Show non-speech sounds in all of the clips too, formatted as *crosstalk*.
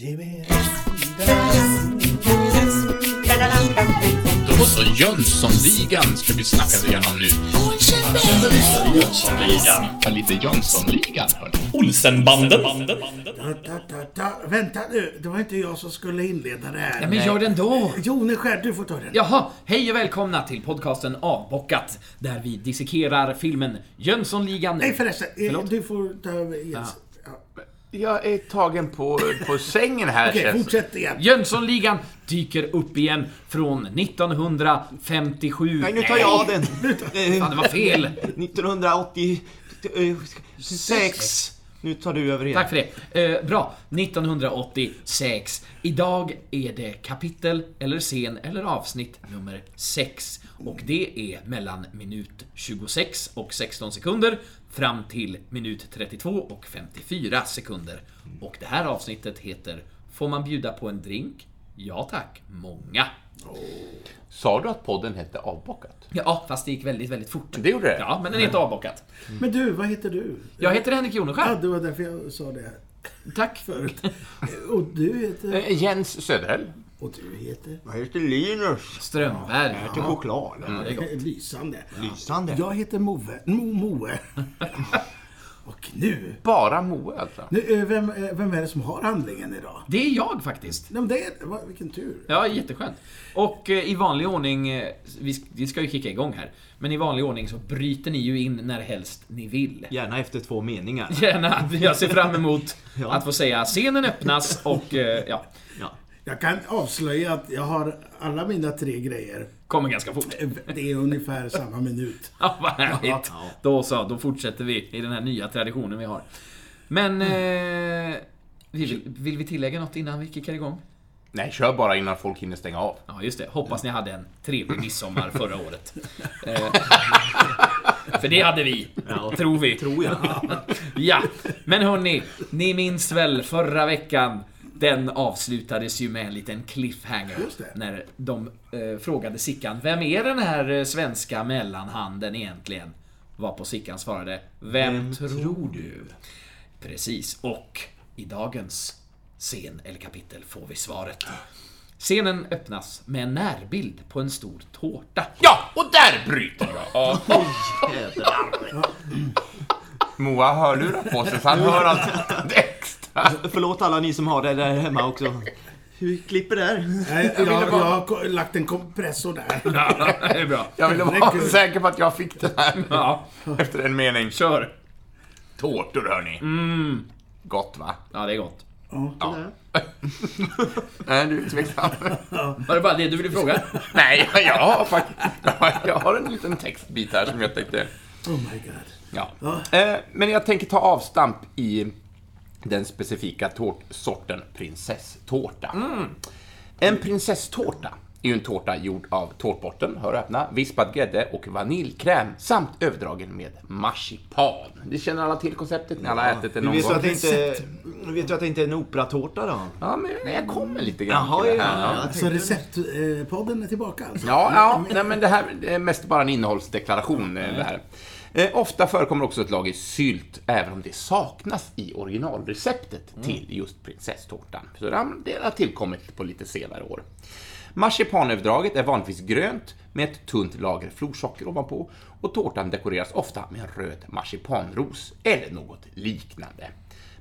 Då så, Jönssonligan ska vi snacka igenom nu. Jönssonligan. Ja, lite Jönssonligan, hörni. Olsenbanden. Ta, ta, ta, ta. Vänta nu, det var inte jag som skulle inleda det här. Ja, men gör den då! Joneskär, du får ta den. Jaha, hej och välkomna till podcasten Avbockat, där vi dissekerar filmen Jönssonligan. Nej förresten, eh, Förlåt? du får ta över Jens. Ja. Jag är tagen på, på sängen här, Okej, känns fortsätt igen. Jönssonligan dyker upp igen från 1957. Nej, nu tar jag den. Fan, det var fel. 1986. Nu tar du över igen. Tack för det. Eh, bra. 1986. Idag är det kapitel, eller scen, eller avsnitt nummer 6. Och det är mellan minut 26 och 16 sekunder fram till minut 32 och 54 sekunder. Och det här avsnittet heter Får man bjuda på en drink? Ja tack, många. Sa du att podden hette Avbockat? Ja, fast det gick väldigt, väldigt fort. Det gjorde det? Ja, men den heter Avbockat. Men du, vad heter du? Jag heter Henrik Ja, Joneskär. det var därför jag sa det Tack. förut. Och du heter? Eh, Jens Söderell. Och du heter? Jag heter Linus. Strömberg. Jag äter choklad. det är gott. *laughs* Lysande. Lysande. Jag heter Move. Mo, Moe. *laughs* Och nu, Bara Moe, alltså. nu eh, vem, eh, vem är det som har handlingen idag? Det är jag faktiskt. Nej, men det är, vilken tur. Ja, jätteskönt. Och eh, i vanlig ordning, eh, vi, sk- vi ska ju kicka igång här, men i vanlig ordning så bryter ni ju in när helst ni vill. Gärna efter två meningar. Gärna, jag ser fram emot *laughs* Ja. att få säga scenen öppnas och eh, ja, Ja. Jag kan avslöja att jag har alla mina tre grejer. kommer ganska fort. Eh, Det är ungefär samma minut. *laughs* Ja, vad härligt. Då så, då fortsätter vi i den här nya traditionen vi har. Men, eh, vill, vill vi tillägga något innan vi kickar igång? Nej, kör bara innan folk hinner stänga av. Ja, just det. Hoppas ni hade en trevlig midsommar förra året. *laughs* Eh, För det hade vi, tror vi. Tror jag. *laughs* Ja, men hörni, ni minns väl förra veckan? Den avslutades ju med en liten cliffhanger. När de eh, frågade Sickan, vem är den här eh, svenska mellanhanden egentligen? Varpå Sickan svarade, vem, Vem tror, du? Precis, och i dagens scen eller kapitel får vi svaret. Scenen öppnas med en närbild på en stor tårta. Ja, och där bryter jag av. Moa har hörlurar på sig, så han hör allt. *laughs* Förlåt alla ni som har det där hemma också. Hur klipper där? Nej, jag, jag har ko- lagt en kompressor där. *laughs* Ja, det är bra. Jag ville vara säker på att jag fick den här Ja, efter en mening. kör. Tårtor, hörni. Mm. Gott, va? Ja, det är gott. Ja. *laughs* Nej, du är tveksam. Var det bara det du ville fråga? Nej, jag har faktiskt... Jag har en liten textbit här som jag tänkte... Oh my god. Ja. Eh, Men jag tänker ta avstamp i den specifika tårtsorten prinsesstårta. En prinsesstårta är ju en tårta gjord av tårtbotten, hör och öppna, vispad grädde och vaniljkräm samt överdragen med marsipan. Det känner alla till konceptet, ni alla har ätit det någon vet, gång. att det inte, vet du att det inte är en operatårta då? Ja, men jag kommer lite grann Jaha, till det ja, här. ja. Ja. Så receptpodden är tillbaka alltså? Ja, ja nej, men det här är mest bara en innehållsdeklaration. eh, Det här. Eh, ofta förekommer också ett lager sylt, även om det saknas i originalreceptet till just prinsesstårtan. Så det har tillkommit på lite senare år. Marsipanöverdraget är vanligtvis grönt med ett tunt lager florsocker ovanpå och tårtan dekoreras ofta med en röd marsipanros eller något liknande.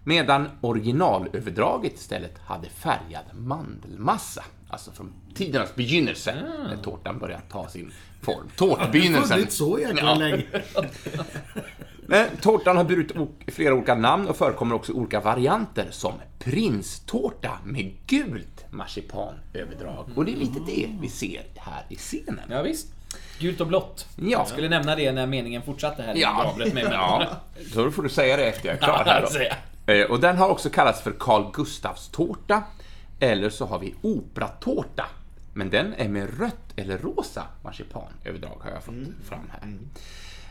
Medan originalöverdraget istället hade färgad mandelmassa. Alltså från tidernas begynnelse, när tårtan började ta sin form. Det har Tårtbegynnelsen. funnits så jäkla länge. *laughs* Men tårtan har burit flera olika namn och förekommer också olika varianter som prinstårta med gult marsipanöverdrag. Och det är lite det vi ser här i scenen. Ja, visst. Gult och blått. Ja. Jag skulle nämna det när meningen fortsatte här. Ja, avbröt mig med. ja. Så då får du säga det efter jag är klar här då. Eh, Och den har också kallats för Carl Gustavs tårta. Eller så har vi operatårta. Men den är med rött eller rosa marsipanöverdrag har jag fått fram här.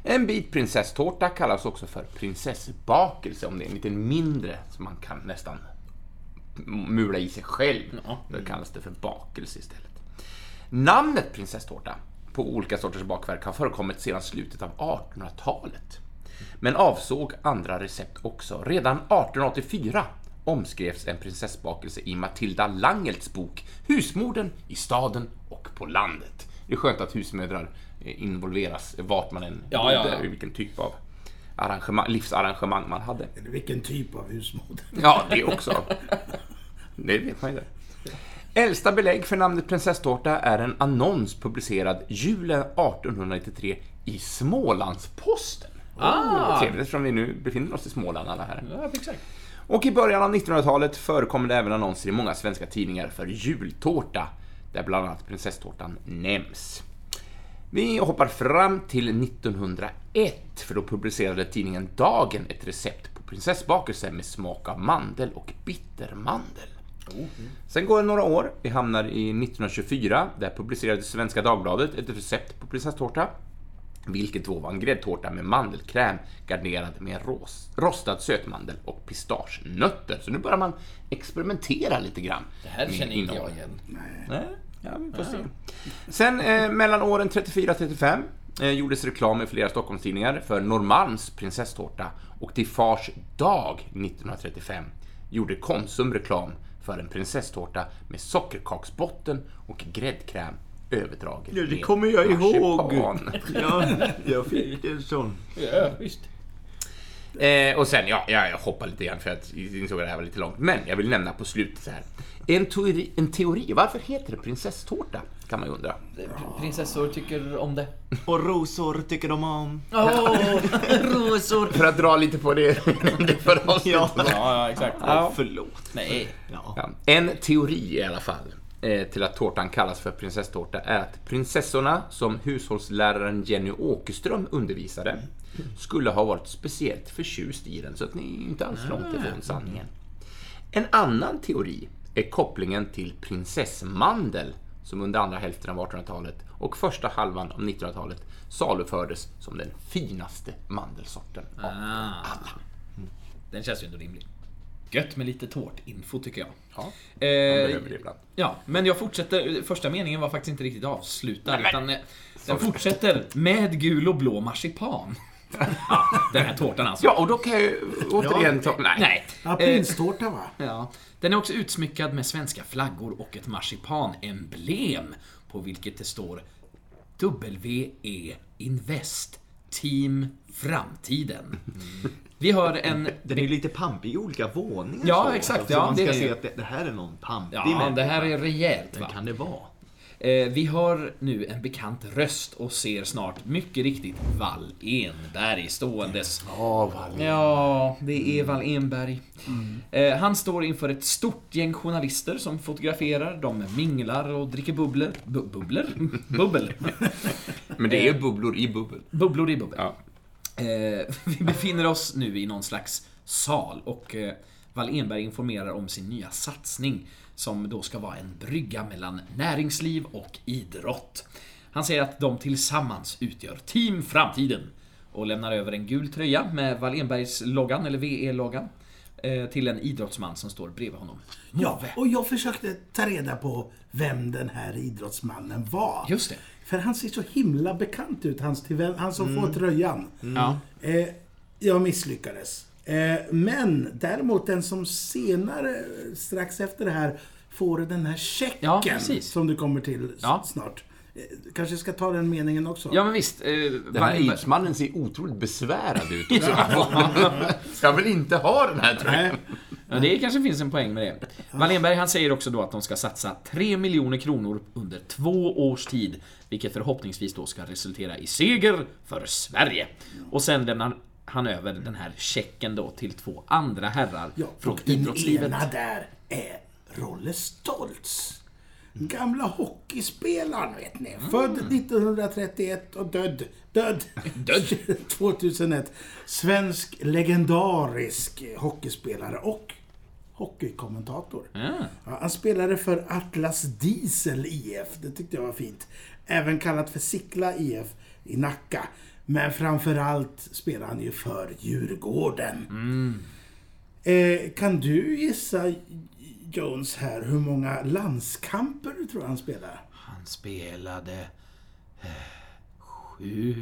En bit prinsesstårta kallas också för prinsessbakelse om det är en lite mindre som man kan nästan mula i sig själv. Då kallas det för bakelse istället. Namnet prinsesstårta på olika sorters bakverk har förekommit sedan slutet av 1800-talet. Men avsåg andra recept också. Redan 1884 omskrevs en prinsessbakelse i Matilda Langelts bok Husmorden i staden och på landet. Det är skönt att husmödrar eh, involveras vart man än Ja, ja, ja. vilken typ av arrangemang, livsarrangemang man hade. Eller vilken typ av husmod. Ja, det också. Det vet man inte. Äldsta belägg för namnet prinsesstårta är en annons publicerad julen 1893 i Smålandsposten. Ah. Trevligt eftersom vi nu befinner oss i Småland alla här. Ja, exakt. Och i början av 1900-talet förekommer det även annonser i många svenska tidningar för jultårta, där bland annat prinsesstårtan nämns. Vi hoppar fram till 1901, för då publicerade tidningen Dagen ett recept på prinsessbakelse med smak av mandel och bittermandel. Sen går det några år, vi hamnar i 1924, där publicerade Svenska Dagbladet ett recept på prinsesstårta, vilket då var en gräddtårta med mandelkräm garnerad med ros- rostad sötmandel och pistagenötter. Så nu börjar man experimentera lite grann. Det här känner inte jag igen. Nej, ja, vi får se. Sen eh, mellan åren 34-35 eh, gjordes reklam i flera Stockholmstidningar för Norrmalms prinsesstårta och till Fars dag 1935 gjorde Konsum reklam för en prinsesstårta med sockerkaksbotten och gräddkräm överdragen Ja, det kommer jag ihåg. Ja, jag fick en sån. Ja, visst. Eh, och sen, ja, ja, jag hoppar lite grann för att jag insåg att det här var lite långt. Men jag vill nämna på slutet så här. En teori, en teori, varför heter det prinsesstårta? Kan man ju undra. Prinsessor tycker om det. Och rosor tycker de om. Åh! Rosor! För att dra lite på det, *laughs* det förra avsnittet. Ja. Ja, exakt. ja, förlåt. Nej. Ja. En teori i alla fall till att tårtan kallas för prinsesstårta är att prinsessorna som hushållsläraren Jenny Åkerström undervisade skulle ha varit speciellt förtjust i den, så att ni är inte alls långt ifrån sanningen. En annan teori är kopplingen till prinsessmandel som under andra hälften av 1800-talet och första halvan av 1900-talet salufördes som den finaste mandelsorten av Ah. Den känns ju ändå rimlig. Gött med lite tårtinfo tycker jag. Ja, man Eh, behöver det ibland. ja, men jag fortsätter. Första meningen var faktiskt inte riktigt avslutad. Nej, utan eh, den fortsätter med gul och blå marsipan. ja, *laughs* den här tårtan alltså. Ja, och då kan jag ju återigen ta... Nej. Nej. Ja, Eh, va? Ja. Den är också utsmyckad med svenska flaggor och ett marsipanemblem på vilket det står WE Invest Team Framtiden. *laughs* Vi har en... Den är lite pampig i olika våningar. Ja, så. exakt, Så ja, man det ska är det se att det, det här är någon pampig Ja, människa. det här är rejält va? kan det vara? Eh, vi har nu en bekant röst och ser snart mycket riktigt Wall Enberg ståendes. Ja, Wall. Ja, det är Wall Enberg. Eh, han står inför ett stort gäng journalister som fotograferar. De minglar och dricker bubbler. Bu- bubbler? *laughs* Bubbel. Men det är ju bubblor i bubbel. Bubblor i bubbel. Ja. Eh, *laughs* vi befinner oss nu i någon slags sal och eh, Wall Enberg informerar om sin nya satsning som då ska vara en brygga mellan näringsliv och idrott. Han säger att de tillsammans utgör Team Framtiden och lämnar över en gul tröja med Wall Enbergs loggan, eller VE-loggan, eh, till en idrottsman som står bredvid honom. Ja, Move. och jag försökte ta reda på vem den här idrottsmannen var. Just det. För han ser så himla bekant ut, hans till han som får tröjan. Ja. Eh, jag misslyckades. Eh, men däremot den som senare, strax efter det här, får den här checken Ja, som du kommer till Ja. snart. Eh, kanske ska ta den meningen också. Ja men visst. Eh, Den här idrottsmannen ser otroligt besvärad ut *laughs* också. Ska väl inte ha den här tröjan? Ja, det kanske finns en poäng med det. Wallenberg han säger också då att de ska satsa 3 miljoner kronor under två års tid, vilket förhoppningsvis då ska resultera i seger för Sverige. Och sen lämnar han över den här checken då till två andra herrar Ja, från och den idrottslivet. ena där är Rolle Stoltz. Gamla hockeyspelaren, vet ni. Född 1931 och död. Död. *laughs* Död. *laughs* 2001. Svensk legendarisk hockeyspelare och hockeykommentator. Ja. Ja, han spelade för Atlas Diesel IF. Det tyckte jag var fint. Även kallat för Sickla IF i Nacka. Men framförallt spelar han ju för Djurgården. Eh, kan du gissa, Jones, här hur många landskamper du tror han spelar? Han spelade... eh, Sju...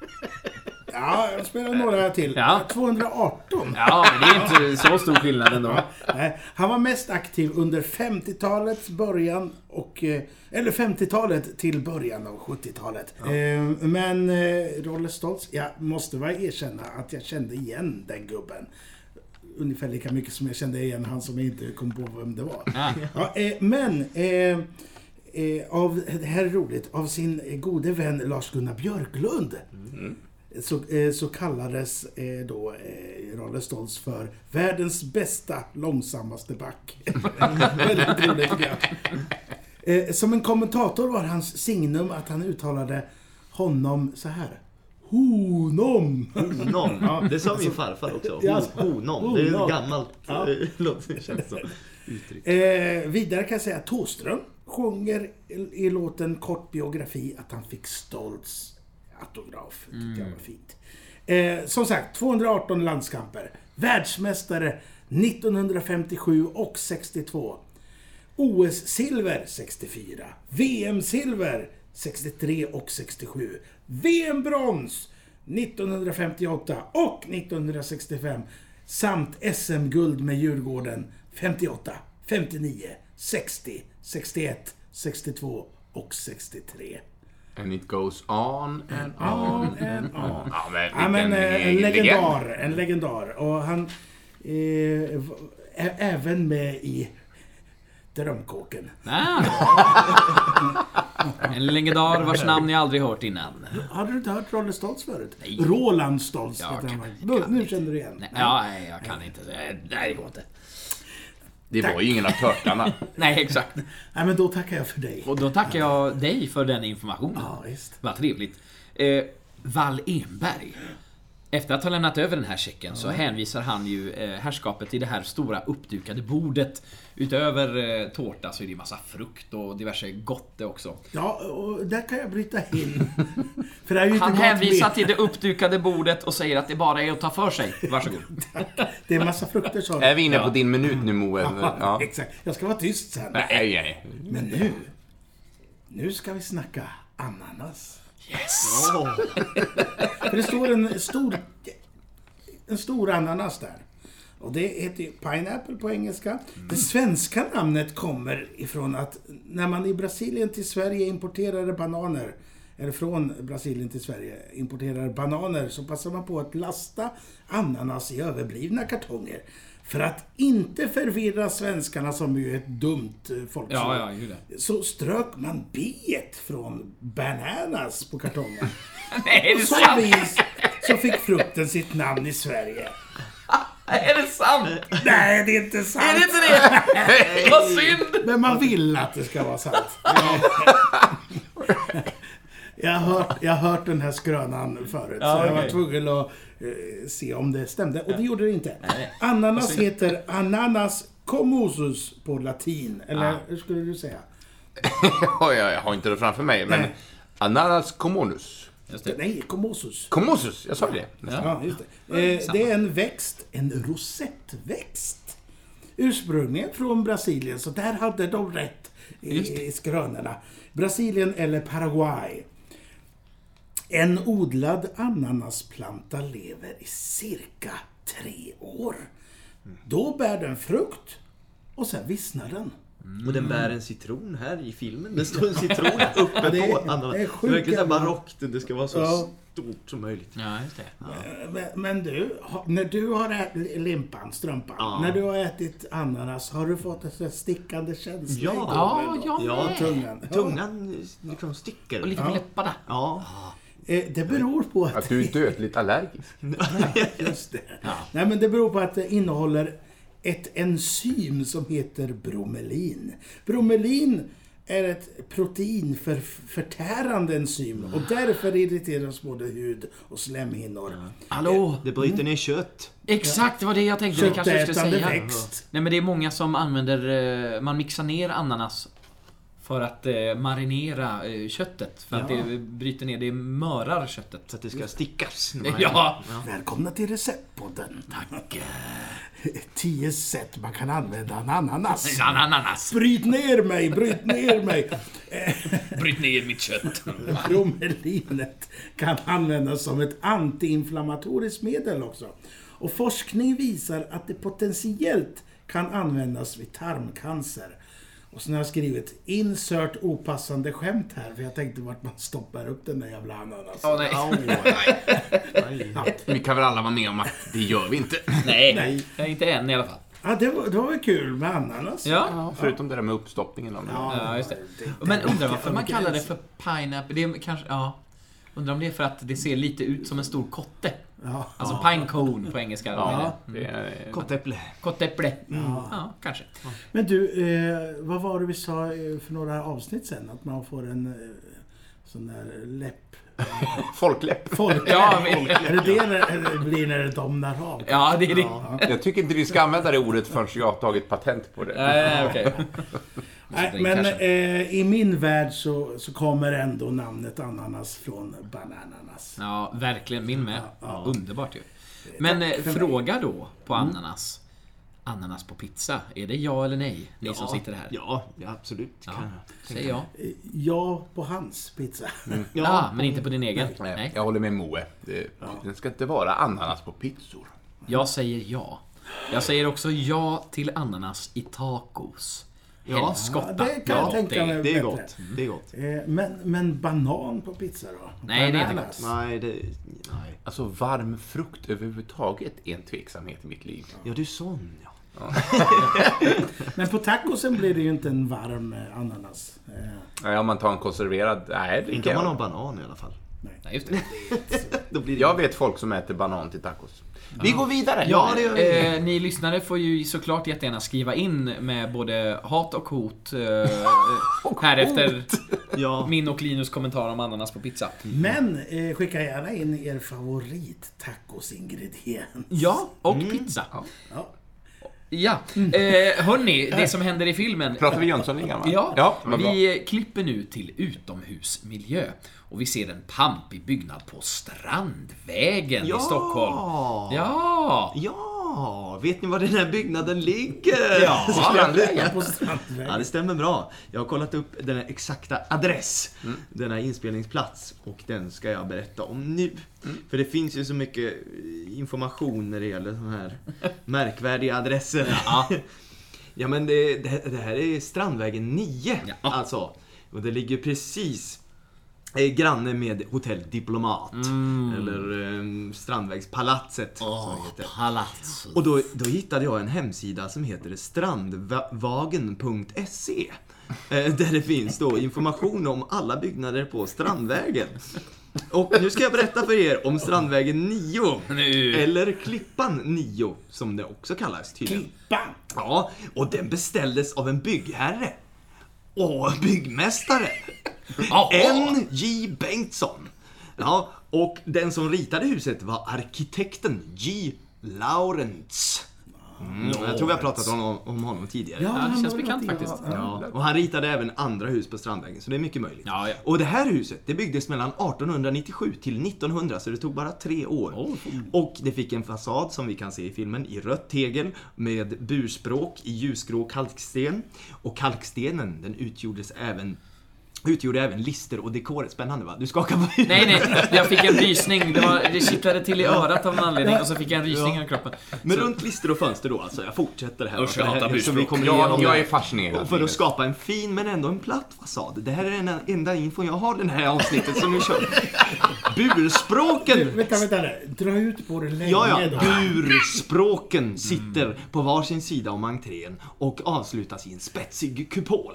*laughs* Ja, jag spelar några till. Ja. 218. Ja, men det är inte så stor skillnad ändå. Nej, han var mest aktiv under 50-talets början och... eh, Eller 50-talet till början av 70-talet. Eh, Men eh, Rolle Stoltz, jag måste bara erkänna att jag kände igen den gubben. Ungefär lika mycket som jag kände igen han som jag inte kom på vem det var. Ja. Ja, eh, men... Eh, eh, av, det här är roligt. Av sin gode vän Lars-Gunnar Björklund. Så, eh, så kallades eh, då eh, Rolle Stoltz för världens bästa långsammaste back. *laughs* Väldigt roligt tycker jag. Som en kommentator var hans signum att han uttalade honom så här. Honom! Honom. *laughs* Det sa min farfar också. Ja, Ho- alltså. Honom. Det är ett gammalt Ja. *laughs* Uttryck. Eh, vidare kan jag säga att Thåström sjunger i, låten Kort biografi att han fick Stoltz autograf. Det tyckte jag var fint. Eh, som sagt, 218 landskamper. Världsmästare 1957 och 62. OS-silver 64. VM-silver 63 och 67. VM-brons 1958 och 1965. Samt SM-guld med Djurgården 58, 59, 60, 61, 62 och 63. And it goes on and on. And on. *laughs* Ja, men Ja, men, eh, en legend. legendar. En legendar. Och han eh, är även med i Drömkåken. Ah. *laughs* En legendar vars namn jag aldrig hört innan. Har du inte hört Rolle Stoltz förut? Nej. Roland Stoltz Jag heter han. kan- Nu- kan känner du igen. Nej, ja, nej, jag kan inte. Nej, det går inte. Det var ju ingen av törtarna. *laughs* Nej, exakt. Nej, men då tackar jag för dig. Och då tackar jag dig för den informationen. Ja, visst. Vad trevligt. Eh, Wall Enberg. Efter att ha lämnat över den här checken så hänvisar han ju eh, herrskapet till det här stora uppdukade bordet. Utöver eh, tårta så är det ju massa frukt och diverse gotte också. Ja, och där kan jag bryta in. *laughs* för det är ju Han hänvisar med. till det uppdukade bordet och säger att det bara är att ta för sig. Varsågod. *laughs* Det är en massa frukter sa du. Är vi inne på Ja. din minut nu, Moe? Ja. *laughs* Exakt. Jag ska vara tyst sen. Nej, nej. Men nu. Nu ska vi snacka ananas. Yes! För det står en stor, en stor ananas där. Och det heter ju pineapple på engelska. Det svenska namnet kommer ifrån att när man i Brasilien till Sverige importerade bananer, eller från Brasilien till Sverige importerade bananer, så passade man på att lasta ananas i överblivna kartonger. För att inte förvirra svenskarna som ju är ett dumt eh, folkslag. Ja, ja, ju det. Så strök man biet från bananas på kartongen. *laughs* Nej, är det sant? vis så fick frukten sitt namn i Sverige. *laughs* Är det sant? Nej, det är inte sant. Är det inte det? *laughs* Vad synd! Men man vill att det ska vara sant. Jag har hört, jag har hört den här skrönan förut, Ja, så jag var tvungen att eh, se om det stämde. Och det gjorde det inte. Nej. Ananas heter ananas commusus på latin. Eller Ah. hur skulle du säga? *laughs* Jag har inte det framför mig, men Nej. Ananas communus. Det. Nej, commosus. Commosus, jag sa det. Ja, just det. Eh, det är en växt, en rosettväxt. Ursprungligen från Brasilien, så där hade de rätt i, i skrönorna. Brasilien eller Paraguay. En odlad ananasplanta lever i cirka tre år. Då bär den frukt och sen vissnar den. Och den bär en citron här i filmen. Det står en *laughs* citron uppe det är- på ananas. det är Det så barockt. Det ska vara så Ja. stort som möjligt. Ja, just det. Ja. Men, men du, när du har ätit limpan, strumpan, Ja. när du har ätit ananas, har du fått en stickande känsla i Ja. gommen Ja, Ja. Tungan. Ja. Tungan liksom sticker. Och lite på läpparna. Ja. Eh, Det beror på att... Att du är dödligt allergisk. *laughs* Just det. Nej, men det beror på att det innehåller ett enzym som heter bromelin. Bromelin är ett protein för förtärande enzym och därför irriteras både hud och slemhinnor. Hallå! Det bryter ner kött. Exakt, det var det jag tänkte. Det kanske jag skulle Köttätande säga. växt. Nej men det är många som använder, eh, man mixar ner ananas för att eh, marinera eh, köttet. För att Ja. det bryter ner, det mörar köttet. Så att det ska stickas. *laughs* man- Ja! Välkomna till Receptpodden. Tack. *laughs* Tio sätt man kan använda en ananas. Ananas! Bryt ner mig, bryt ner mig. *laughs* Bryt ner mitt kött. Bromelinet kan användas som ett antiinflammatoriskt medel också. Och forskning visar att det potentiellt kan användas vid tarmcancer. Och sen har jag skrivit insert opassande skämt här, för jag tänkte vart man stoppar upp den där jävla ananasen. Åh nej. *laughs* Vi kan väl alla vara med om att det gör vi inte. *laughs* nej. Nej. Inte än i alla fall. Ja, det var, det var väl kul med ananas. Ja. Ja, förutom det där med uppstoppningen. Det. Ja, just det. Men undrar varför man kallar det för pineapple. Det är kanske, ja. Undrar om det är för att det ser lite ut som en stor kotte. Ja. Alltså pine cone på engelska. Ja, det är, Kottäpple. Kottäpple. Ja, kanske. Men du, eh, vad var det vi sa eh, för några avsnitt sen? Att man får en eh, sån där läpp... *laughs* folkläpp. Folk, Ja, men- Är det det när det blir när det domnar av? Ja, det är det. Ja. Jag tycker inte vi ska använda det ordet förrän jag har tagit patent på det. Nej, okej. *laughs* Nej, men eh, i min värld så, så kommer ändå namnet ananas från banananas. Ja, verkligen. Min med. Underbart ju. Men eh, fråga då på ananas. Ananas på pizza. Är det ja eller nej? Ni som sitter här. Ja, ja absolut. Ja, Säg ja. Eh, Ja, på hans pizza. Ja. *laughs* Ja, men inte på din egen. Nej, Nej. Jag håller med Moe. Det, Den ska inte vara ananas på pizzor. Jag säger ja. Jag säger också ja till ananas i tacos. Ja, Helskotta. det kan jag Ja, tänka mig. Det är gott. Det är gott. Eh, Men, men banan på pizza då? Nej, det är inte Bananas. Nej, det... Nej. Alltså varm frukt överhuvudtaget är en tveksamhet i mitt liv. Ja, du är sån ja. *laughs* Men på tacosen blir det ju inte en varm eh, ananas. Eh, Nej, om man tar en konserverad... Nej, det Inte om man har banan i alla fall. Nej, just det. *laughs* Då blir det... Jag vet folk som äter banan till tacos. Vi går vidare! Ja, det gör vi. Eh, ni lyssnare får ju såklart jättegärna skriva in med både hat och hot eh, *laughs* här efter Ja. min och Linus kommentar om ananas på pizza. Men eh, skicka gärna in er favorit tacosingrediens. Ja, och pizza. Ja. Ja, eh, hörni, det som händer i filmen. Pratar vi Jönssonligan va? Ja, ja vi klipper nu till utomhusmiljö. Och vi ser en pampig byggnad på Strandvägen Ja! i Stockholm. Ja! Ja, vet ni var den här byggnaden ligger? *laughs* Ja. Strandvägen. På Strandvägen. *laughs* Ja, det stämmer bra. Jag har kollat upp den exakta adress, denna inspelningsplats, och den ska jag berätta om nu. För det finns ju så mycket information när det gäller sådana här *laughs* märkvärdiga adresser. Ja. Ja men det, det, det här är Strandvägen 9 Ja. alltså. Och det ligger precis eh, granne med Hotell Diplomat. Eller eh, Strandvägspalatset heter. palats. Och då, då hittade jag en hemsida som heter strandvagen.se. eh, Där det finns då information om alla byggnader på Strandvägen. Och nu ska jag berätta för er om Strandvägen 9. Nu. Eller Klippan 9, som det också kallas tydligen. Klippan. Ja, och den beställdes av en byggherre. Och byggmästare. N.J. Bengtsson. Ja, och den som ritade huset var arkitekten J. Laurents. Mm, jag tror vi har pratat om, om honom tidigare. Ja, det känns bekant faktiskt. Ja, och han ritade även andra hus på Strandvägen, så det är mycket möjligt. Ja, ja. Och det här huset, det byggdes mellan 1897 till 1900, så det tog bara tre år. Oh. Och det fick en fasad, som vi kan se i filmen, i rött tegel med burspråk i ljusgrå kalksten. Och kalkstenen, den utgjordes även Utgjorde även lister och dekor. Spännande va? Du skakar på huvudet. Nej, nej, jag fick en rysning. Det, var, det kittlade till i örat av en anledning och så fick jag en rysning Ja. i kroppen. Men Så- runt lister och fönster då alltså. Jag fortsätter här. Usch, jag det här- hatar vi kommer Jag, jag är fascinerad. Och för att skapa en fin men ändå en platt fasad. Det här är den enda info jag har i det här avsnittet som nu kör. *laughs* Burspråken! Vänta, vänta nu. Dra ut på det länge Ja, ja. då. Burspråken sitter på varsin sida om entrén och avslutas i en spetsig kupol.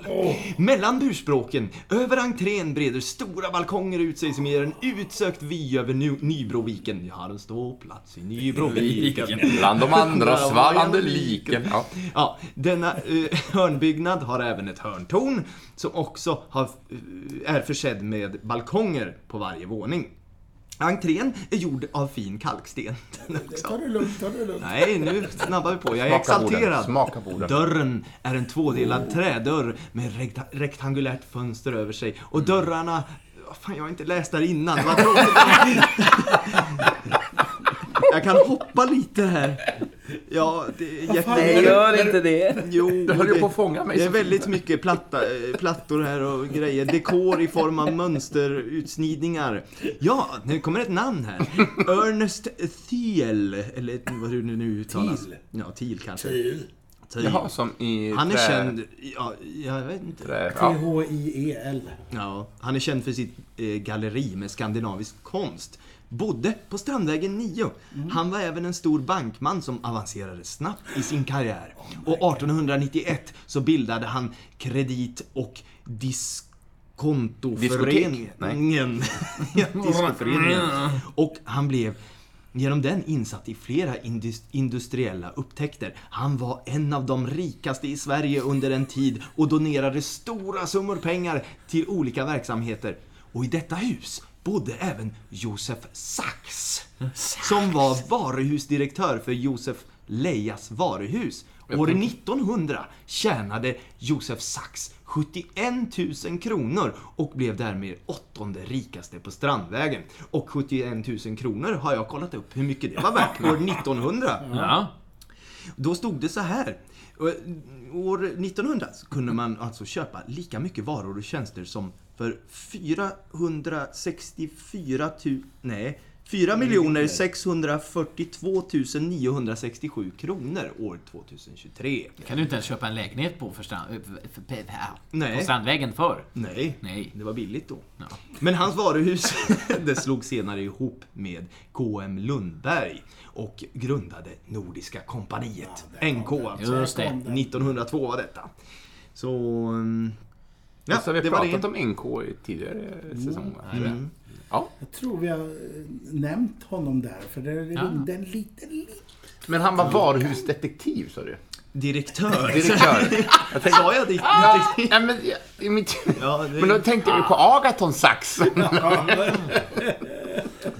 Mellan burspråken, över entrén breder stora balkonger ut sig som ger en utsökt vy över Ny- Nybroviken. Jag har en ståplats i Nybroviken. Bland de andra svallande liken. Ja. Ja, denna eh, hörnbyggnad har även ett hörntorn som också har, eh, är försedd med balkonger på varje våning. Entrén är gjord av fin kalksten. *laughs* Ta det lugnt, ta det lugnt. Nej, nu snabbar vi på. Jag är exalterad. smaka på den. Dörren är en tvådelad trädörr med rekta- rektangulärt fönster över sig. Och dörrarna... Vad Fan, jag har inte läst där innan. Vad tråkigt. *laughs* Jag kan hoppa lite här. Ja, det är jätte... det? Gör inte det. Jo, Du höll ju det- på att fånga mig. det är väldigt mycket platta, plattor här och grejer. Dekor i form av mönsterutsnidningar. Ja, nu kommer ett namn här. Ernest Thiel, eller vad det nu uttalas. Thiel. Ja, Thiel kanske. Ty. Thiel. Jaha, som i Han är trä- känd, ja, jag vet inte. Trä, ja. T-H-I-E-L. Ja, han är känd för sitt eh, galleri med skandinavisk konst. Bodde på Strandvägen 9. Han var även en stor bankman som avancerade snabbt i sin karriär. Och 1891 så bildade han Kredit och Diskontoföreningen. *laughs* diskoföreningen. Och han blev genom den insatt i flera indus- industriella upptäckter. Han var en av de rikaste i Sverige under en tid och donerade stora summor pengar till olika verksamheter. Och i detta hus bodde även Josef Sachs, som var varuhusdirektör för Josef Lejas varuhus. År 1900 tjänade Josef Sachs 71 000 kronor och blev därmed åttonde rikaste på Strandvägen. Och 71 000 kronor har jag kollat upp hur mycket det var värt år 1900. Ja. Då stod det så här. År 1900 så kunde man alltså köpa lika mycket varor och tjänster som för 464 000... Nej. 4 642 967 kronor år 2023. Kan du inte ens köpa en lägenhet på, för strand, för, för, för, Nej. på Strandvägen för? Nej, Nej. det var billigt då. Ja. Men hans varuhus, *laughs* det slog senare ihop med KM Lundberg och grundade Nordiska kompaniet, NK alltså. Just det. 1902 var detta. Så... Ja, så har vi det var pratat det. om NK i tidigare säsonger. Mm. Ja. Jag tror vi har eh, nämnt honom där, för det är Ja. en liten, liten... Men han var varuhusdetektiv, sa du? Direktör. Direktör. *laughs* Jag tänkte, Sa jag det? ja, men, ja, i mitt, Ja, det- men då tänkte jag ju på Agaton Sax. *laughs*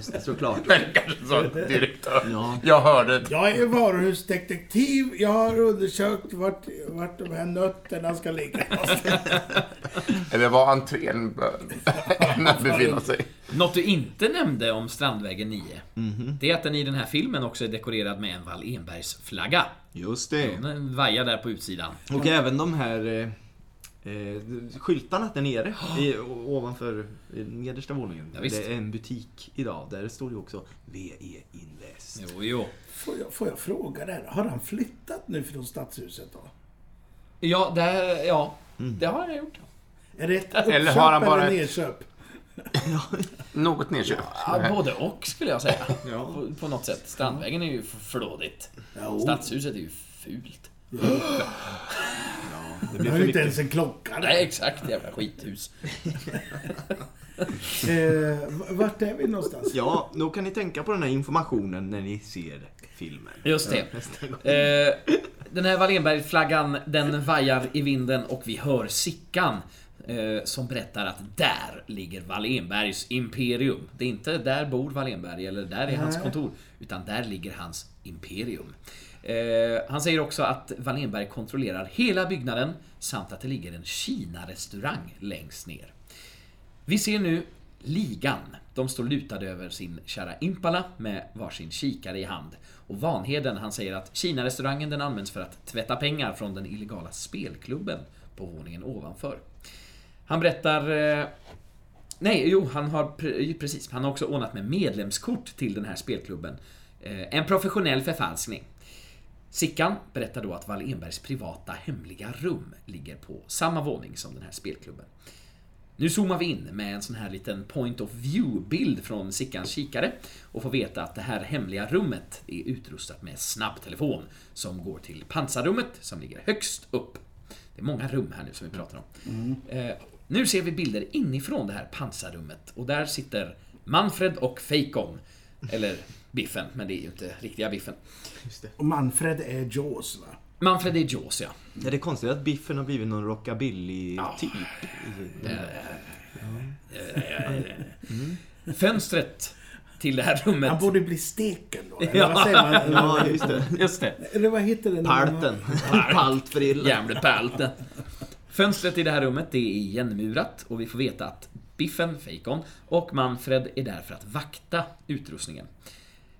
Såklart. Men kanske sa *laughs* direktör. Ja. Jag hörde. Jag är varuhusdetektiv. Jag har undersökt vart, vart de här nötterna ska ligga. *laughs* Eller var entrén bör *laughs* befinna sig. Något du inte nämnde om Strandvägen 9, Mhm. det är att den i den här filmen också är dekorerad med en Wall-Enbergs flagga. Just det. Den vajar där på utsidan. Och även de här eh, skyltarna där nere i, ovanför eh, nedersta våningen. Ja, det är en butik idag. Där står det också VE Invest. Jo, jo. Får jag, får jag fråga där? Har han flyttat nu från stadshuset då? Ja, där, ja. Mm. Det har jag gjort. Är det ett Eller uppköp har han bara eller ett- nedköp? Något nedköpt. Ja, både och skulle jag säga. Ja. På, på något sätt. Strandvägen är ju flådigt. Jo. Stadshuset är ju fult. Det Det blir har ju inte ens en klocka där. Nej, exakt. Jävla skithus. *laughs* Eh, vart är vi någonstans? Ja, då kan ni tänka på den här informationen när ni ser filmen. Just det. Eh, den här Wallenberg-flaggan, den vajar i vinden och vi hör Sickan eh, som berättar att där ligger Wallenbergs imperium. Det är inte där bor Wallenberg eller där är hans Nej. kontor, utan där ligger hans imperium. Eh, han säger också att Wallenberg kontrollerar hela byggnaden samt att det ligger en Kina-restaurang längst ner. Vi ser nu ligan. De står lutade över sin kära Impala med varsin kikare i hand. Och Vanheden, han säger att Kina-restaurangen den används för att tvätta pengar från den illegala spelklubben på våningen ovanför. Han berättar... Eh, nej, jo, han har pre- precis. Han har också ordnat med medlemskort till den här spelklubben. Eh, en professionell förfalskning. Sickan berättar då att Wall-Enbergs privata hemliga rum ligger på samma våning som den här spelklubben. Nu zoomar vi in med en sån här liten point of view-bild från Sickans kikare och får veta att det här hemliga rummet är utrustat med snabbtelefon som går till pansarrummet som ligger högst upp. Det är många rum här nu som vi pratar om. Eh, nu ser vi bilder inifrån det här pansarrummet och där sitter Manfred och Feikon. Eller Biffen, men det är ju inte riktiga Biffen. Just det. Och Manfred är Jaws, va? Manfred är Jaws, ja. Är det konstigt att Biffen har blivit någon rockabilly-typ? Fönstret till det här rummet. Han borde bli steken då. Eller Ja. vad säger man? Ja, just det. Just det. eller vad heter det? Palten. Palt för illa. Jävla pälten. Fönstret i det här rummet det är igenmurat och vi får veta att Biffen, Fejkon, och Manfred är där för att vakta utrustningen.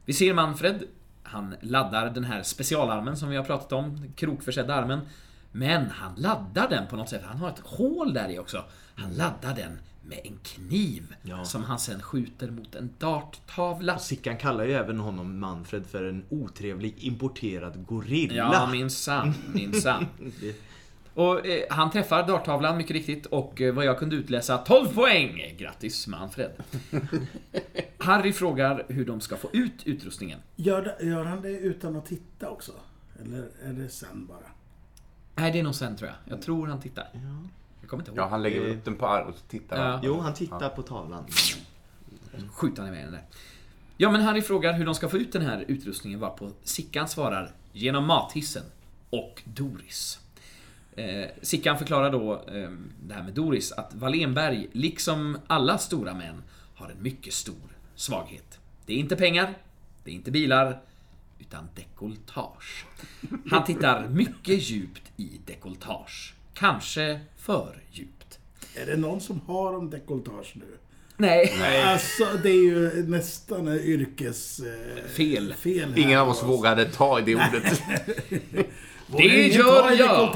Vi ser Manfred, han laddar den här specialarmen som vi har pratat om, krokförsedda armen. Men han laddar den på något sätt, han har ett hål där i också. Han laddar den med en kniv Ja. som han sen skjuter mot en darttavla. Sickan kallar ju även honom Manfred för en otrevlig importerad gorilla. Ja, minsann, minsann. *laughs* Och eh, han träffar darttavlan mycket riktigt och eh, vad jag kunde utläsa 12 poäng! Grattis Manfred. *laughs* Harry frågar hur de ska få ut utrustningen. Gör, gör han det utan att titta också? Eller är det sen bara? Nej, det är nog sen tror jag. Jag tror han tittar. Jag kommer inte ihåg. Ja, han lägger upp den på arm och så tittar han. Ja. Jo, han tittar på tavlan. Skjuter han iväg den där. Ja, men Harry frågar hur de ska få ut den här utrustningen varpå Sickan svarar genom mathissen och Doris. Eh, Sickan förklarar då eh, det här med Doris att Wallenberg, liksom alla stora män, har en mycket stor svaghet. Det är inte pengar, det är inte bilar, utan dekoltage. Han tittar mycket djupt i dekoltage. Kanske för djupt. Är det någon som har om dekoltage nu? Nej. Alltså, det är ju nästan en yrkes... Eh, Fel. fel här. Ingen av oss vågade ta i det ordet. *laughs* Det gör jag.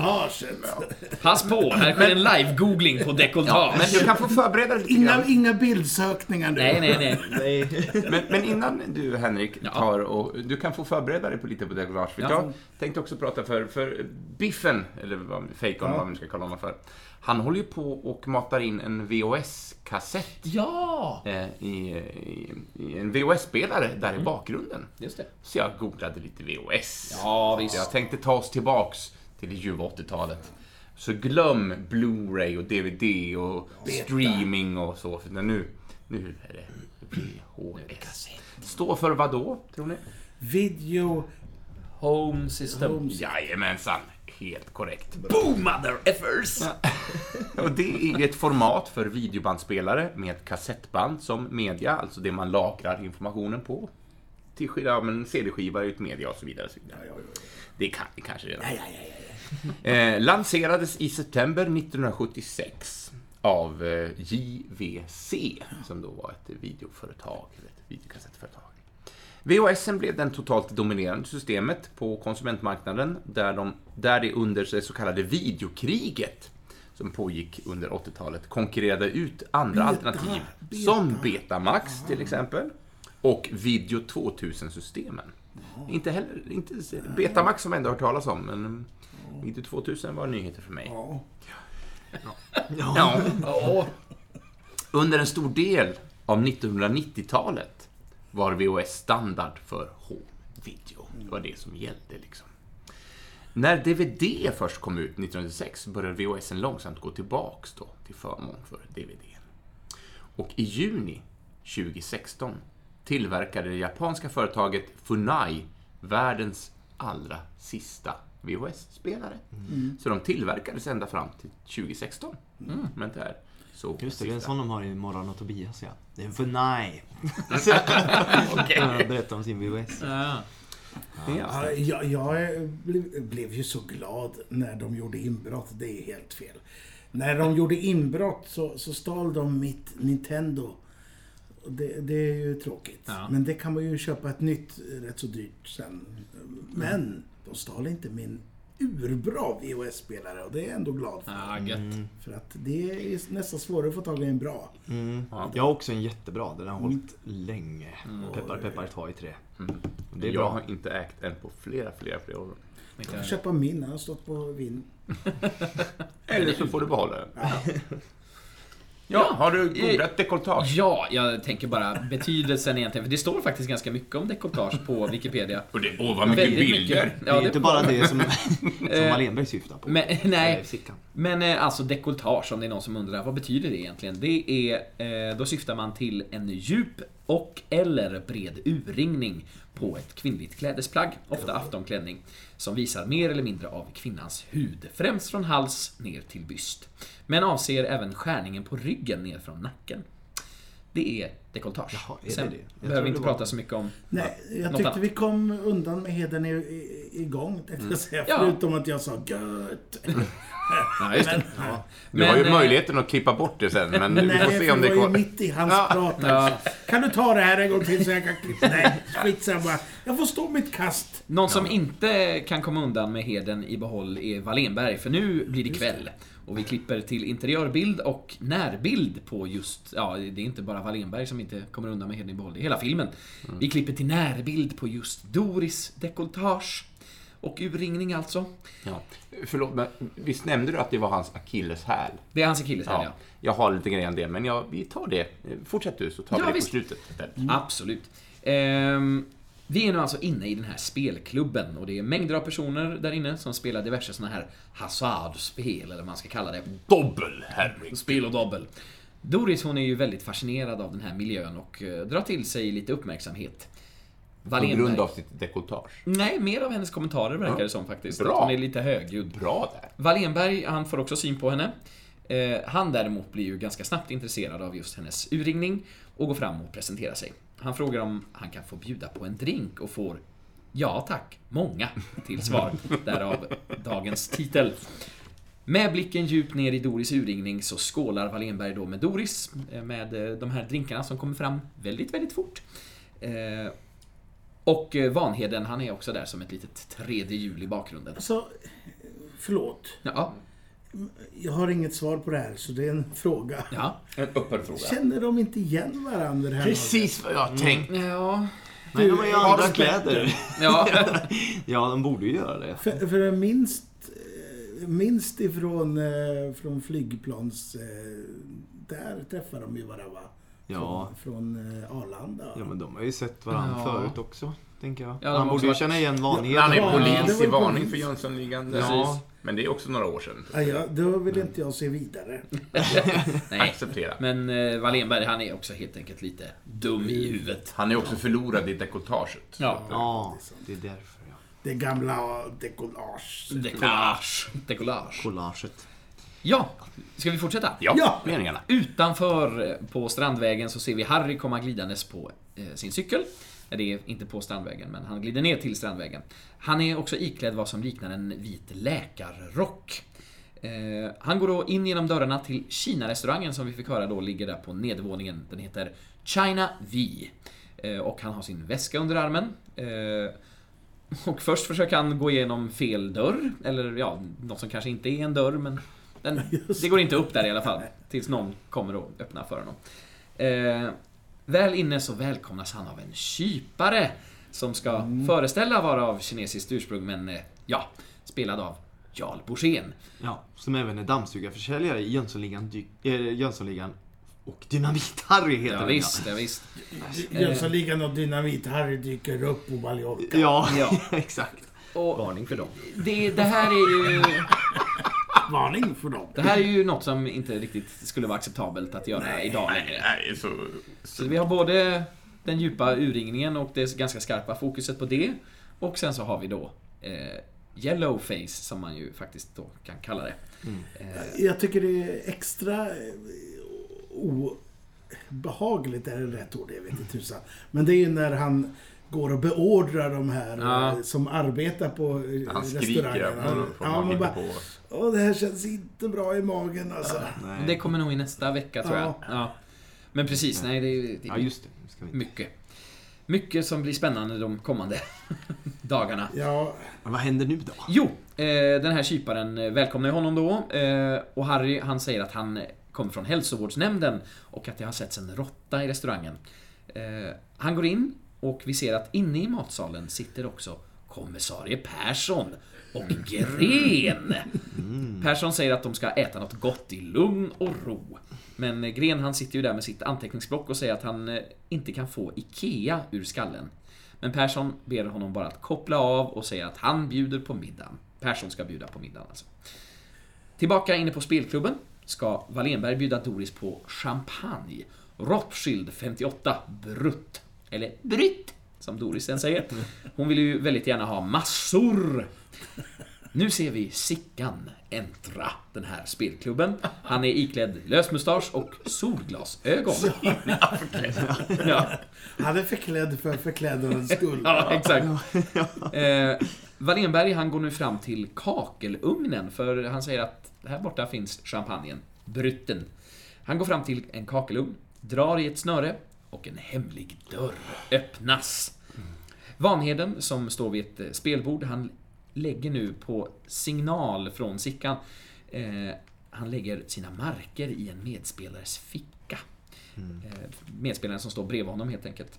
Pass på, här sker en live-googling på dekoltage. Men du kan få förbereda dig lite Inga, grann. inga bildsökningar nu. Nej, nej, nej. *laughs* Nej. Men, men innan du, Henrik, Ja. tar och... Du kan få förbereda dig på lite på dekollage. För Ja. jag tänkte också prata för, för Biffen, eller vad- Fejkon, Ja. vad man ska kalla honom för. Han håller ju på och matar in en VHS-kassett Ja! eh, i, i, i en VHS-spelare där i bakgrunden. Just det. Så jag googlade lite VHS. Ja, visst. Jag tänkte ta oss tillbaks till det ljuva 80-talet. Så glöm Blu-ray och DVD och streaming och så. För nu, nu är det VHS. Står för vad då, tror ni? Video... Home system. Home- Jajamensan, helt korrekt. Boom, mother effers! *laughs* Och det är ett format för videobandspelare med kassettband som media, alltså det man lagrar informationen på. Till skillnad en CD-skiva ett media och så vidare. Och så vidare. Det kan ni kanske redan. *laughs* Eh, lanserades i september 1976 av eh, JVC, som då var ett videoföretag, ett videokassettföretag. VHS blev den totalt dominerande systemet på konsumentmarknaden där, de, där det under det så kallade videokriget som pågick under 80-talet konkurrerade ut andra Beta, alternativ beta. som Betamax till exempel och Video 2000-systemen. Inte heller, inte Betamax som jag ändå hört talas om, men Video 2000 var nyheter för mig. Ja. Ja. Ja. Under en stor del av 1990-talet var VHS standard för home-video. Det var det som gällde liksom. När DVD först kom ut 1996 började VHS långsamt gå tillbaks då till förmån för DVD. Och i juni 2016 tillverkade det japanska företaget Funai världens allra sista VHS-spelare. Så de tillverkades ända fram till 2016. Men det är så Just det, det är en sån de har i Morran och Tobias ja. Det är en för nej. *laughs* Berätta om sin VHS. Ja. Ja. Ja, jag jag blev, blev ju så glad när de gjorde inbrott. Det är helt fel. När de gjorde inbrott så, så stal de mitt Nintendo. Det, det är ju tråkigt. Ja. Men det kan man ju köpa ett nytt rätt så dyrt sen. Men de stal inte min urbra VHS-spelare och det är jag ändå glad för. Ja, gött. För att det är nästan svårare att få tag i en bra. Mm. Jag har också en jättebra. Den har hållit länge. Peppar peppar, ta i trä. Och Det är jag bra. har inte ägt en på flera, flera, flera år. Jag får köpa min, den har stått på vin. *laughs* Eller så får du behålla den. Ja, har du googlat dekoltage? Ja, jag tänker bara betydelsen egentligen. För det står faktiskt ganska mycket om dekoltage på Wikipedia. Och det, åh, vad mycket Väldigt bilder! mycket. Det är Ja, inte bara det som, *laughs* som Eh, Wallenberg syftar på. Men, nej, men eh, alltså dekoltage, om det är någon som undrar, vad betyder det egentligen? Det är, eh, då syftar man till en djup och eller bred urringning på ett kvinnligt klädesplagg, ofta aftonklänning, som visar mer eller mindre av kvinnans hud, främst från hals ner till byst. Men avser även skärningen på ryggen ner från nacken. Det är dekolletage. Jaha, är det Sen det? Jag behöver vi inte det var- prata så mycket om... Nej, jag Något tyckte annat. vi kom undan med heden igång, tänkte jag säga. Ja. Förutom att jag sa gött. *laughs* Ja, just det. Du har ju eh, möjligheten att klippa bort det sen, men vi Nej, får för se om det det var ju går. mitt i hans Ja. prat Ja. Kan du ta det här en gång till så jag kan klippa? Nej, skitsamma. Jag får stå mitt kast. Någon som inte kan komma undan med heden i behåll är Wallenberg, för nu blir det kväll. Och vi klipper till interiörbild och närbild på just, ja, det är inte bara Wallenberg som inte kommer undan med heden i behåll, det är hela filmen. Vi klipper till närbild på just Doris dekolletage. Och urringning alltså. Ja. Förlåt, men visst nämnde du att det var hans akilleshäl? Det är hans akilleshäl, ja. Ja, jag har lite grejer om det, men jag, vi tar det. Fortsätt du, så tar Ja, vi det visst. på slutet istället. Absolut. Ehm, vi är nu alltså inne i den här spelklubben och det är mängder av personer där inne som spelar diverse såna här hasardspel, eller vad man ska kalla det. Dobbel, Henrik. Spel och dobbel. Doris hon är ju väldigt fascinerad av den här miljön och eh, drar till sig lite uppmärksamhet. På grund av sitt dekolletage. Nej, mer av hennes kommentarer verkar det som faktiskt. Bra. Att hon är lite högljudd. Bra där. Wallenberg, han får också syn på henne. Eh, han däremot blir ju ganska snabbt intresserad av just hennes urringning och går fram och presenterar sig. Han frågar om han kan få bjuda på en drink och får Ja tack, många till svar. *laughs* Därav dagens titel. Med blicken djupt ner i Doris urringning så skålar Wallenberg då med Doris eh, med eh, de här drinkarna som kommer fram väldigt, väldigt fort. Eh, Och Vanheden, han är också där som ett litet tredje hjul i bakgrunden. Alltså, förlåt. Ja, Jag har inget svar på det här, så det är en fråga. ja. En öppen fråga. Känner de inte igen varandra här Precis vad jag tänkte. Ja, Nej, de har ju andra kläder. *laughs* ja. Ja, de borde ju göra det. För, för jag minst, eh, minst ifrån eh, från flygplans... Eh, där träffar de ju varandra, va? Ja. Från, från Arlanda. Ja, men de har ju sett varandra Ja. förut också, tänker jag. Ja, Han borde ju varit- känna igen vanligheten. Han är Ja, polis var i varning polis. för Jönssonligan. Ja. Men det är också några år sedan. Ja, ja, då vill inte jag se vidare. *laughs* Nej. Acceptera. Men eh, Wallenberg, han är också helt enkelt lite dum i huvudet. Han är också förlorad i dekolletaget. Ja. Ja, det är därför, ja. Det gamla dekollage. Decollage. Collaget. Ja, ska vi fortsätta? Ja, Ja. meningarna. Utanför eh, på Strandvägen så ser vi Harry komma glidandes på eh, sin cykel. Det är inte på Strandvägen, men han glider ner till Strandvägen. Han är också iklädd vad som liknar en vit läkarrock. Eh, han går då in genom dörrarna till Kina-restaurangen som vi fick höra då ligger där på nedervåningen. Den heter China V. Eh, och han har sin väska under armen. Eh, och först försöker han gå igenom fel dörr, eller ja, något som kanske inte är en dörr, men den, *laughs* det går inte upp där i alla fall. Tills någon kommer och öppnar för honom. Eh, väl inne så välkomnas han av en kypare som ska föreställa vara av kinesiskt ursprung, men eh, ja, spelad av Jarl Borssén. Ja, som även är dammsugarförsäljare i Jönssonligan, dy- äh, Jönssonligan och Dynamit-Harry heter Ja, den visst, ja, visst. Jönssonligan och Dynamit-Harry dyker upp på Mallorca. Ja, Ja. *laughs* exakt. Och Varning för dem. det, det här är ju... Varning för dem. Det här är ju något som inte riktigt skulle vara acceptabelt att göra idag längre. Nej, så... Så vi har både den djupa urringningen och det ganska skarpa fokuset på det. Och sen så har vi då eh, yellow face som man ju faktiskt då kan kalla det. Eh, Jag tycker det är extra eh, obehagligt, är det rätt ord? Jag vet inte tusan. Men det är ju när han går och beordrar de här Ja. eh, som arbetar på eh, Han skriker restaurangen. från Ja, han man bara, på. Åh, det här känns inte bra i magen alltså. Nej. det kommer nog i nästa vecka tror jag. Ja. Ja. Men precis, nej det är, det Ja, är just det. Nu ska vi... mycket. Mycket som blir spännande de kommande *laughs* dagarna. Ja, Men vad händer nu då? Jo, eh, den här kyparen välkomnar ju honom då. Och Harry, han säger att han kommer från hälsovårdsnämnden och att det har setts en råtta i restaurangen. Han går in och vi ser att inne i matsalen sitter också kommissarie Persson och Gren. Persson säger att de ska äta något gott i lugn och ro. Men Gren han sitter ju där med sitt anteckningsblock och säger att han eh, inte kan få IKEA ur skallen. Men Persson ber honom bara att koppla av och säga att han bjuder på middagen. Persson ska bjuda på middagen alltså. Tillbaka inne på spelklubben ska Wallenberg bjuda Doris på champagne. Rothschild 58 Brutt. Eller Brytt, som Doris sen säger. Hon vill ju väldigt gärna ha massor. Nu ser vi Sickan äntra den här spelklubben. Han är iklädd lösmustasch och solglasögon. ja, Han är förklädd för förklädnadens *laughs* skull. ja, exakt. Eh, Wallenberg han går nu fram till kakelugnen för han säger att här borta finns champagnen, Brytten. Han går fram till en kakelugn, drar i ett snöre och en hemlig dörr öppnas. Vanheden, som står vid ett eh, spelbord, han lägger nu på signal från Sickan, eh, han lägger sina marker i en medspelares ficka. Eh, medspelaren som står bredvid honom helt enkelt.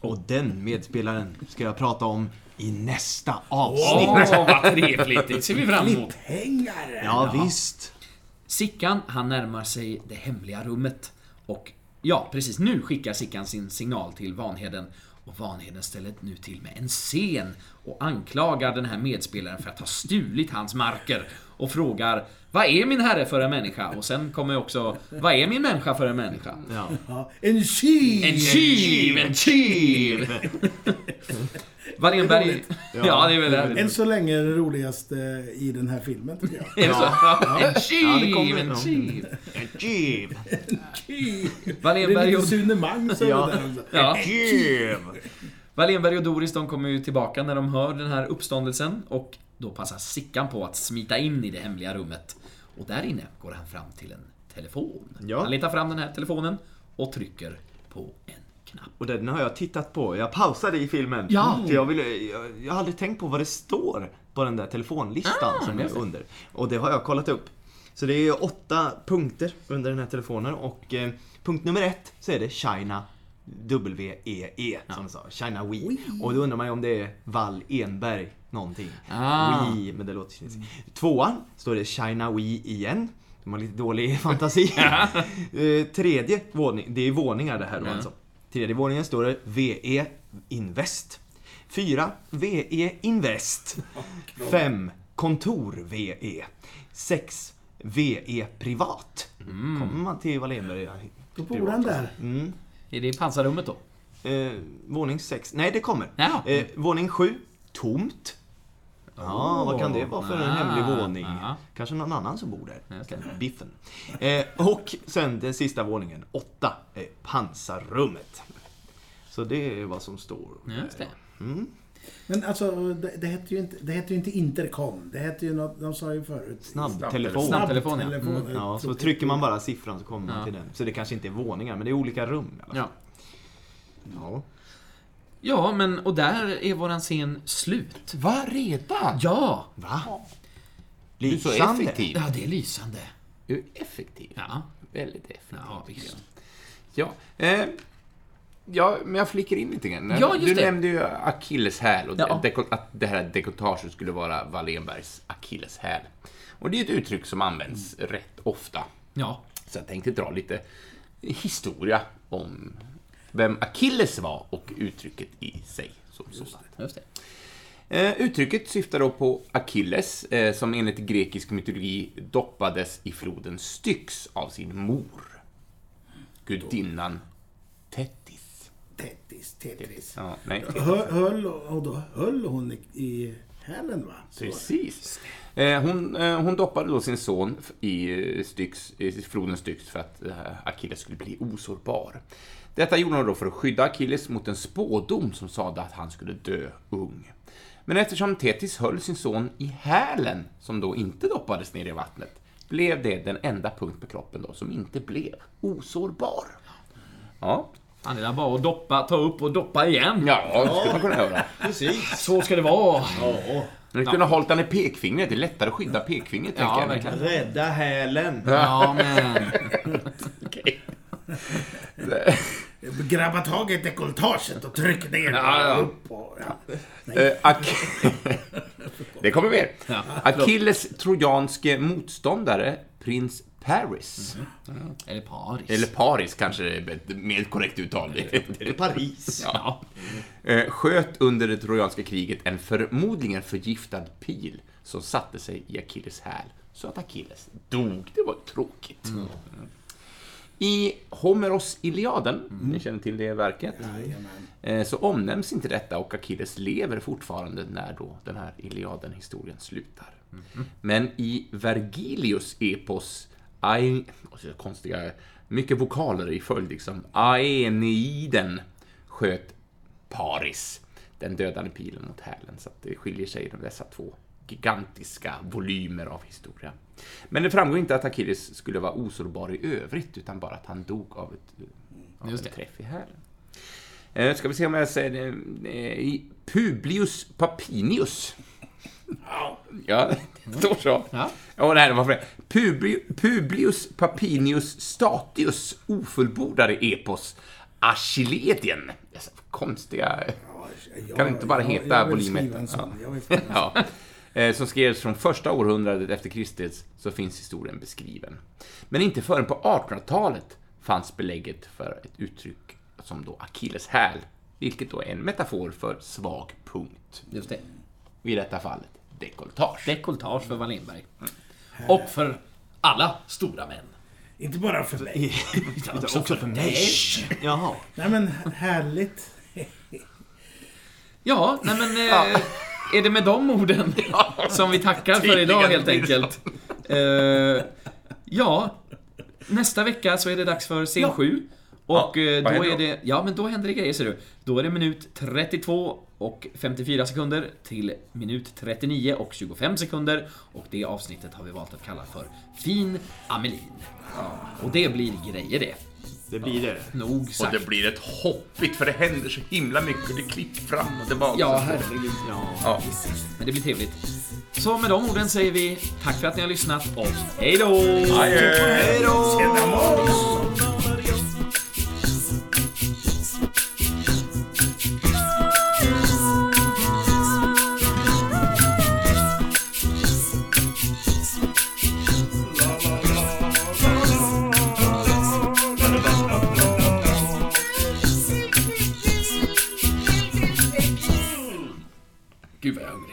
Och den medspelaren ska jag prata om i nästa avsnitt. Åh, vad trevligt! Det ser vi fram emot. Hängare! Ja, visst. Sickan, han närmar sig det hemliga rummet. Och ja, precis nu skickar Sickan sin signal till Vanheden. Och Vanheden ställer nu till med en scen och anklagar den här medspelaren för att ha stulit hans marker. Och frågar Vad är min herre för en människa? Och sen kommer också Vad är min människa för en människa? Ja. Ja, en tjuv! En tjuv! En tjuv! *laughs* Wallenberg... Ja, det är väl Än det. så länge det roligaste i den här filmen, tycker jag. Är det så? En Ja, det tjuv! kommer En nog. tjuv! Jeep. Det är Wallenberg lite och... Sune över Ja. det där. Ja. Jeep. Wallenberg och Doris de kommer ju tillbaka när de hör den här uppståndelsen och då passar Sickan på att smita in i det hemliga rummet. Och där inne går han fram till en telefon. Ja. Han letar fram den här telefonen och trycker på en knapp. Och den har jag tittat på. Jag pausade i filmen. Ja. För jag, ville, jag, jag har aldrig tänkt på vad det står på den där telefonlistan Ah, som är under. Och det har jag kollat upp. Så det är åtta punkter under den här telefonen och eh, punkt nummer ett så är det China W-E-E som du sa. China Wii. Och då undrar man ju om det är Wall Enberg någonting. Ah. Wii, men det låter kinesiskt. Tvåan står det China Wii igen. De har lite dålig *laughs* fantasi. *laughs* Eh, Tredje våning, det är våningar det här då Ja. alltså. Tredje våningen står det VE Invest. Fyra VE Invest. *laughs* Fem Kontor VE. Sex VE Privat. Kommer man till Wallenberg. Då bor han där. Mm. Är det i pansarrummet då? Eh, våning sex. Nej, det kommer. Ja. Eh, våning sju. Tomt. Ja, vad kan det vara för en Ah, hemlig våning? ja. Kanske någon annan som bor där. Biffen. Eh, och sen den sista våningen, åtta, är pansarrummet. Så det är vad som står. där. Just det. Men alltså, det, det hette ju inte, det hette ju inte intercom. Det hette ju något, de sa ju förut. Snabbtelefon. Snabbtelefon, ja. Snabbtelefon. Mm. Ja, så trycker man bara siffran så kommer man Ja. till den. Så det kanske inte är våningar, men det är olika rum i alla fall. Ja. Ja. Ja, men och där är våran scen slut. Va, redan? Ja! Va? Du är så Lysande. effektiv. Ja, det är lysande. Du är effektiv. Ja, Väldigt effektiv. ja visst. Ja, eh, ja, men jag flickar in lite grann. Ja, just du det. nämnde ju akilleshäl och Ja. att det här dekotaget skulle vara Wallenbergs akilleshäl. Och det är ett uttryck som används rätt ofta. Ja. Så jag tänkte dra lite historia om vem Achilles var och uttrycket i sig som sådant. Just det. Eh, uttrycket syftar då på Achilles, eh, som enligt grekisk mytologi doppades i floden Styx av sin mor, gudinnan Tettis. Tetris, Tetris. Ja, nej, Höll, höll, och då höll hon i, i hälen, va? Precis. Eh, hon, hon doppade då sin son i, Styx, i floden Styx för att Achilles skulle bli osårbar. Detta gjorde hon då för att skydda Achilles mot en spådom som sade att han skulle dö ung. Men eftersom Tetis höll sin son i hälen, som då inte doppades ner i vattnet, blev det den enda punkt på kroppen då som inte blev osårbar. Ja, Han är där bara att doppa, ta upp och doppa igen. ja det skulle man kunna göra. Precis. Så ska det vara. Men du kunde ha hållit den i pekfingret, det är lättare att skydda pekfingret, Ja, tänker jag. verkligen. Rädda hälen. Ja, men... *laughs* Okej. Grabba tag i dekolletaget och tryck ner Ja, ja. upp och... Ja. Eh, Ach- *laughs* det kommer mer. Ja, Achilles trojanske motståndare, prins Paris. Eller Paris. Eller Paris kanske är ett mer korrekt uttal. *laughs* Det är Paris. *laughs* Ja. Eh, sköt under det trojanska kriget en förmodligen förgiftad pil som satte sig i Achilles häl, så att Achilles dog. Det var tråkigt. I Homeros Iliaden, ni känner till det verket, Jajamän. eh, så omnämns inte detta och Achilles lever fortfarande när då den här Iliaden-historien slutar. Men i Vergilius epos, Ae, och så konstiga, mycket vokaler i följd liksom, Aeneiden sköt Paris den dödande pilen mot hälen, så det skiljer sig de dessa två gigantiska volymer av historia. Men det framgår inte att Achilles skulle vara osårbar i övrigt, utan bara att han dog av ett av Just en det. träff i hälen. Eh, ska vi se om jag säger det. Eh, Publius Papinius. Ja, det står så. Ja. Ja, det här var för Publi, Publius Papinius Statius ofullbordade epos Achilledien. Konstiga... Ja, Kan det inte bara ja, heta jag vill volym skriva ett? en sån. Ja. Eh, Som skrevs från första århundradet efter Kristus så finns historien beskriven. Men inte förrän på 1800-talet fanns belägget för ett uttryck som då Achilles häl, vilket då är en metafor för svag punkt. Just det. Och I detta fallet dekolletage. Dekolletage för Wallenberg. Och för alla stora män. Inte bara för mig. *laughs* Utan Också, för mig. Jaha. Nej men härligt. Ja, nej men... Eh, är det med de orden *laughs* som vi tackar för idag helt enkelt? Eh, ja, nästa vecka så är det dags för scen Ja. 7. Och Ja, eh, då är det... Ja, men då händer det grejer ser du. Då är det minut 32 och 54 sekunder till minut 39 och 25 sekunder. Och det avsnittet har vi valt att kalla för Fin Amelin. Och det blir grejer det. Det blir det. Nog Och sagt. det blir ett hoppigt, för det händer så himla mycket. Det klipper fram och tillbaka. Ja, herregud. Ja. Ja. Men det blir trevligt. Så med de orden säger vi tack för att ni har lyssnat och hej då! Hej då! you've